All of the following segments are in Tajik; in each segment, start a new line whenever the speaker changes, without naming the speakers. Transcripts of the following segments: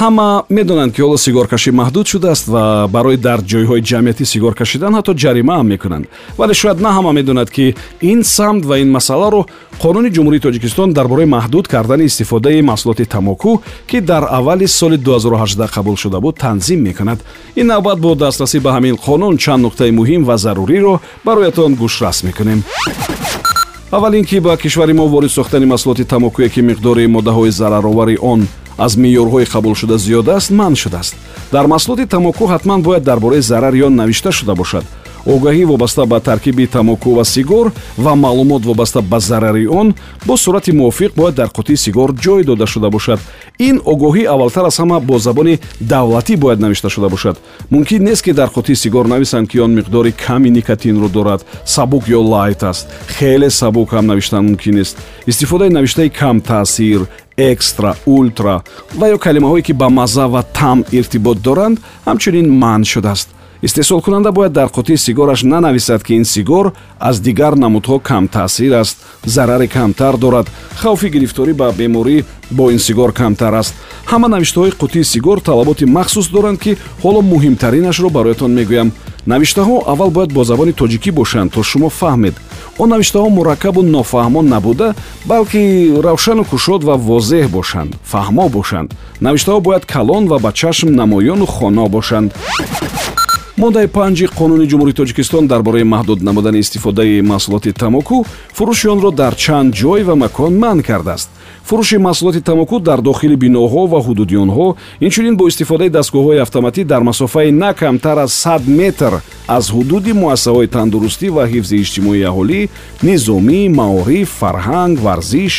ҳама медонанд ки ҳоло сигоркашӣ маҳдуд шудааст ва барои дар ҷойҳои ҷамъиятӣ сигор кашидан ҳатто ҷаримаам мекунанд. Вале шояд на ҳама медонад ки ин самт ва ин масъаларо қонуни ҷумҳурии тоҷикистон дар бораи маҳдуд кардани истифодаи маҳсулоти тамоку ки дар аввали соли 2018 қабул шуда буд танзим мекунад. Ин навбат бо дастрасӣ ба ҳамин қонун чанд нуқтаи муҳим ва заруриро бароятон гӯшрас мекунем. Аввал ин ки ба кишвари мо ворид сохтани маҳсулоти тамокуе ки миқдори моддаҳои зараровари он аз меъёрҳои қабулшуда зиёда аст манъ шудааст. Дар маҳсулоти тамоку ҳатман бояд дар бораи зарар ё навишта шуда бошад. Огаҳӣ вобаста ба таркиби тамоку ва сигор ва маълумот вобаста ба зарари он бо сурати мувофиқ бояд дар қутии сигор ҷой дода шуда бошад. Ин огоҳӣ аввалтар аз ҳама бо забони давлатӣ бояд навишта шуда бошад. Мумкин нест ки дар қутии сигор нависанд ки он миқдори ками никотинро дорад сабук ё лайт аст. Хеле сабук ҳам навиштан мумкин нест. Истифодаи навиштаи камтаъсир экстра ултра ва ё калимаҳое ки ба мазза ва таъм иртибот доранд ҳамчунин манъ шудааст. Истеҳсолкунанда бояд дар қутии сигораш нанависад ки ин сигор аз дигар намудҳо камтаъсир аст зараре камтар дорад. Хавфи гирифторӣ ба беморӣ бо ин сигор камтар аст. Ҳама навиштаҳои қутии сигор талаботи махсус доранд ки ҳоло муҳимтаринашро бароятон мегӯям навиштаҳо аввал бояд бо забони тоҷикӣ бошанд то шумо фаҳмед. Он навиштаҳо мураккабу нофаҳмон набуда балки равшану кушод ва возеҳ бошанд фаҳмо бошанд. Навиштаҳо бояд калон ва ба чашм намоёну хона бошанд. Моддаи панҷи қонуни ҷумҳурии тоҷикистон дар бораи маҳдуд намудани истифодаи маҳсулоти тамоку фурӯши онро дар чанд ҷой ва макон манъ кардааст фурӯши маҳсулоти тамоку дар дохили биноҳо ва ҳудуди онҳо инчунин бо истифодаи дастгоҳҳои автоматӣ дар масофаи на камтар аз сад метр аз ҳудуди муассисаҳои тандурустӣ ва ҳифзи иҷтимоии аҳолӣ низомӣ маориф фарҳанг варзиш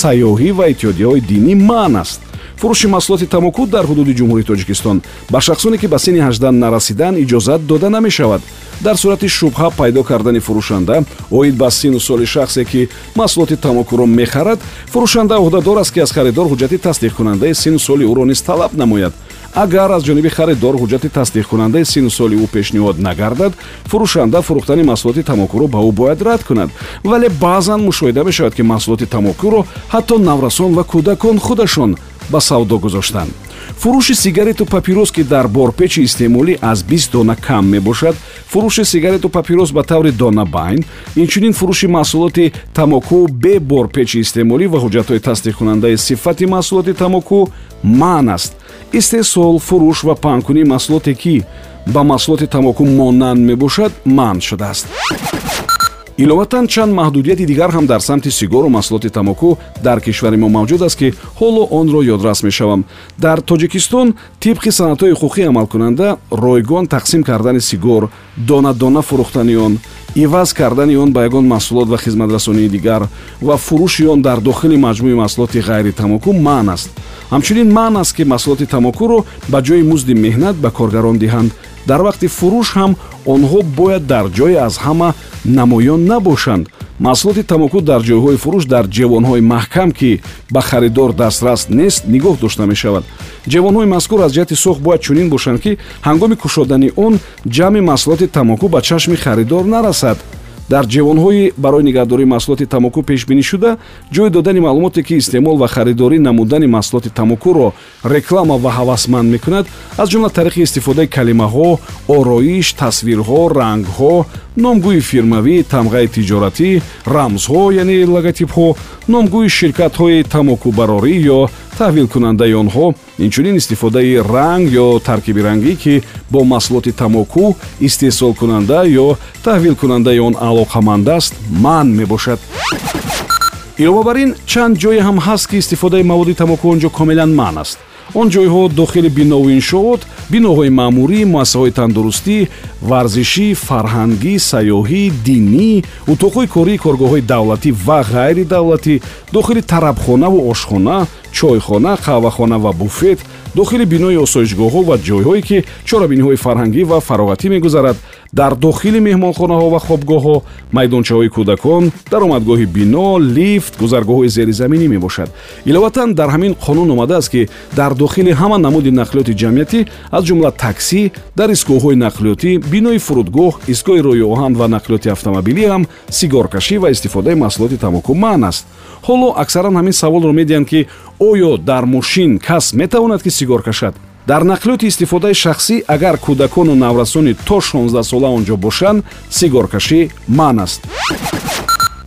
сайёҳӣ ва иттиҳодияҳои динӣ манъ аст фурӯши маҳсулоти тамоку дар ҳудуди ҷумҳурии тоҷикистон. Ба шахсоне ки ба синни 18 нарасидан иҷозат дода намешавад. Дар сурати шубҳа пайдо кардани фурӯшанда оид ба сину соли шахсе ки маҳсулоти тамокуро мехарад фурӯшанда ӯҳдадор аст ки аз харидор ҳуҷҷати тасдиқкунандаи сину соли ӯро низ талаб намояд. Агар аз ҷониби харидор ҳуҷҷати тасдиқкунандаи сину соли ӯ пешниҳод нагардад фурӯшанда фурӯхтани маҳсулоти тамокуро ба ӯ бояд рад кунад. Вале баъзан мушоҳида мешавад ки маҳсулоти тамокуро ҳатто наврасон ва кӯдакон худашон ба савдо гузоштанд фурӯши сигарету папирос ки дар борпечи истеъмолӣ аз бист дона кам мебошад фурӯши сигарету папирос ба таври донабайн инчунин фурӯши маҳсулоти тамоку бе борпечи истеъмолӣ ва ҳуҷҷатҳои тасдиқкунандаи сифати маҳсулоти тамоку манъ аст. Истеҳсол фурӯш ва паҳнкунии маҳсулоте ки ба маҳсулоти тамоку монанд мебошад манъ шудааст иловатан чанд маҳдудияти дигар ҳам дар самти сигору маҳсулоти тамоку дар кишвари мо мавҷуд аст ки ҳоло онро ёдрас мешавам. Дар тоҷикистон тибқи санъатҳои ҳуқуқӣ амалкунанда ройгон тақсим кардани сигор дона дона фурӯхтани он иваз кардани он ба ягон маҳсулот ва хизматрасонии дигар ва фурӯши он дар дохили маҷмӯи маҳсулоти ғайри тамоку манъ аст. Ҳамчунин манъ аст ки маҳсулоти тамокуро ба ҷои музди меҳнат ба коргарон диҳанд дар вақти фурӯш ҳам онҳо бояд дар ҷое аз ҳама намоён набошанд. Маҳсулоти тамоку дар ҷойҳои фурӯш дар ҷевонҳои маҳкам ки ба харидор дастрас нест нигоҳ дошта мешавад. Ҷевонҳои мазкур аз ҷиҳати сохт бояд чунин бошанд ки ҳангоми кушодани он ҷамъи маҳсулоти тамоку ба чашми харидор нарасад дар ҷевонҳои барои нигаҳдории маҳсулоти тамоку пешбинӣ шуда ҷой додани маълумоте ки истеъмол ва харидорӣ намудани маҳсулоти тамокуро реклама ва ҳавасманд мекунад аз ҷумла тариқи истифодаи калимаҳо ороиш тасвирҳо рангҳо номгӯи фирмавӣ тамғаи тиҷоратӣ рамзҳо яъне логотипҳо номгӯи ширкатҳои тамокубарорӣ ё таҳвилкунандаи онҳо инчунин истифодаи ранг ё таркиби рангӣ ки бо маҳсулоти тамоку истеҳсолкунанда ё таҳвилкунандаи он алоқаманд аст манъ мебошад. Илова бар ин чанд ҷое ҳам ҳаст ки истифодаи маводи тамоку он ҷо комилан манъ аст он ҷойҳо дохили бинову иншоот биноҳои маъмурӣ муассисаҳои тандурустӣ варзишӣ фарҳангӣ сайёҳӣ динӣ утоқҳои кории коргоҳҳои давлатӣ ва ғайридавлатӣ дохили тарабхонаву ошхона чойхона қаҳвахона ва буфет дохили бинои осоишгоҳҳо ва ҷойҳое ки чорабиниҳои фарҳангӣ ва фароғатӣ мегузарад дар дохили меҳмонхонаҳо ва хобгоҳҳо майдончаҳои кӯдакон даромадгоҳи бино лифт гузаргоҳҳои зеризаминӣ мебошад. Иловатан дар ҳамин қонун омадааст ки дар дохили ҳама намуди нақлиёти ҷамъиятӣ аз ҷумла таксӣ дар истгоҳҳои нақлиётӣ бинои фурудгоҳ истгоҳи рӯи оҳан ва нақлиёти автомобилӣ ҳам сигоркашӣ ва истифодаи маҳсулоти тамоку маън аст. Ҳоло аксаран ҳамин саволро медиҳанд ки оё дар мошин кас метавонад ки сигор кашад дар нақлиёти истифодаи шахсӣ агар кӯдакону наврасони то 16 сола он ҷо бошанд сигоркашӣ маън аст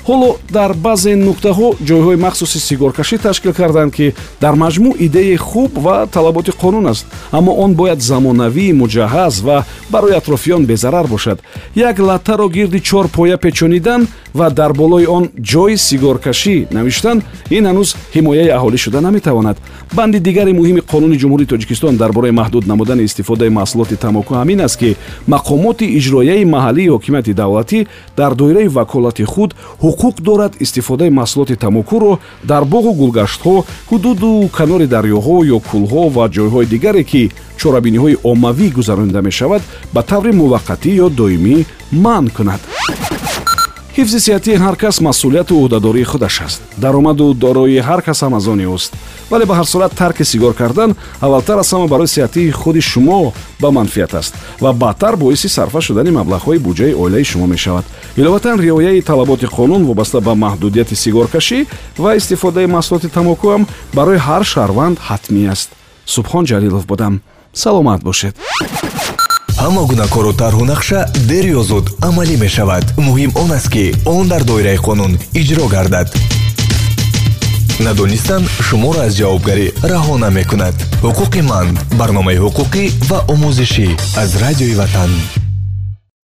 ҳоло дар баъзе нуқтаҳо ҷойҳои махсуси сигоркашӣ ташкил карданд ки дар маҷмӯъ идеяи хуб ва талаботи қонун аст. Аммо он бояд замонавӣ муҷаҳҳаз ва барои атрофиён безарар бошад. Як латтаро гирди чор поя печонидан ва дар болои он ҷои сигоркашӣ навиштан ин ҳанӯз ҳимояи аҳолӣ шуда наметавонад. Банди дигари муҳими қонуни ҷумҳурии тоҷикистон дар бораи маҳдуд намудани истифодаи маҳсулоти тамоку ҳамин аст ки мақомоти иҷроияи маҳаллии ҳокимияти давлатӣ дар доираи ваколати худ ҳуқуқ дорад истифодаи маҳсулоти тамокуро дар боғу гулгаштҳо ҳудуду канори дарёҳо ё кӯлҳо ва ҷойҳои дигаре ки чорабиниҳои оммавӣ гузаронида мешавад ба таври муваққатӣ ё доимӣ манъ кунад ҳифзи сиҳатии ҳар кас масъулияту ӯҳдадории худаш аст. даромаду дороии ҳар кас ҳам аз они уст вале ба ҳар сурат тарки сигор кардан аввалтар аз ҳама барои сиҳатии худи шумо ба манфиат аст ва баъдтар боиси сарфа шудани маблағҳои буҷаи оилаи шумо мешавад. иловатан риояи талаботи қонун вобаста ба маҳдудияти сигоркашӣ ва истифодаи маҳсулоти тамоку ҳам барои ҳар шаҳрванд ҳатмӣ аст. субҳон ҷалилов будам. саломат бошед
ҳама гуна кору тарҳу нақша дер ё зуд амалӣ мешавад. Муҳим он аст ки он дар доираи қонун иҷро гардад. Надонистан шуморо аз ҷавобгарӣ раҳо намекунад. Ҳуқуқи ман барномаи ҳуқуқӣ ва омӯзишӣ аз радиои ватан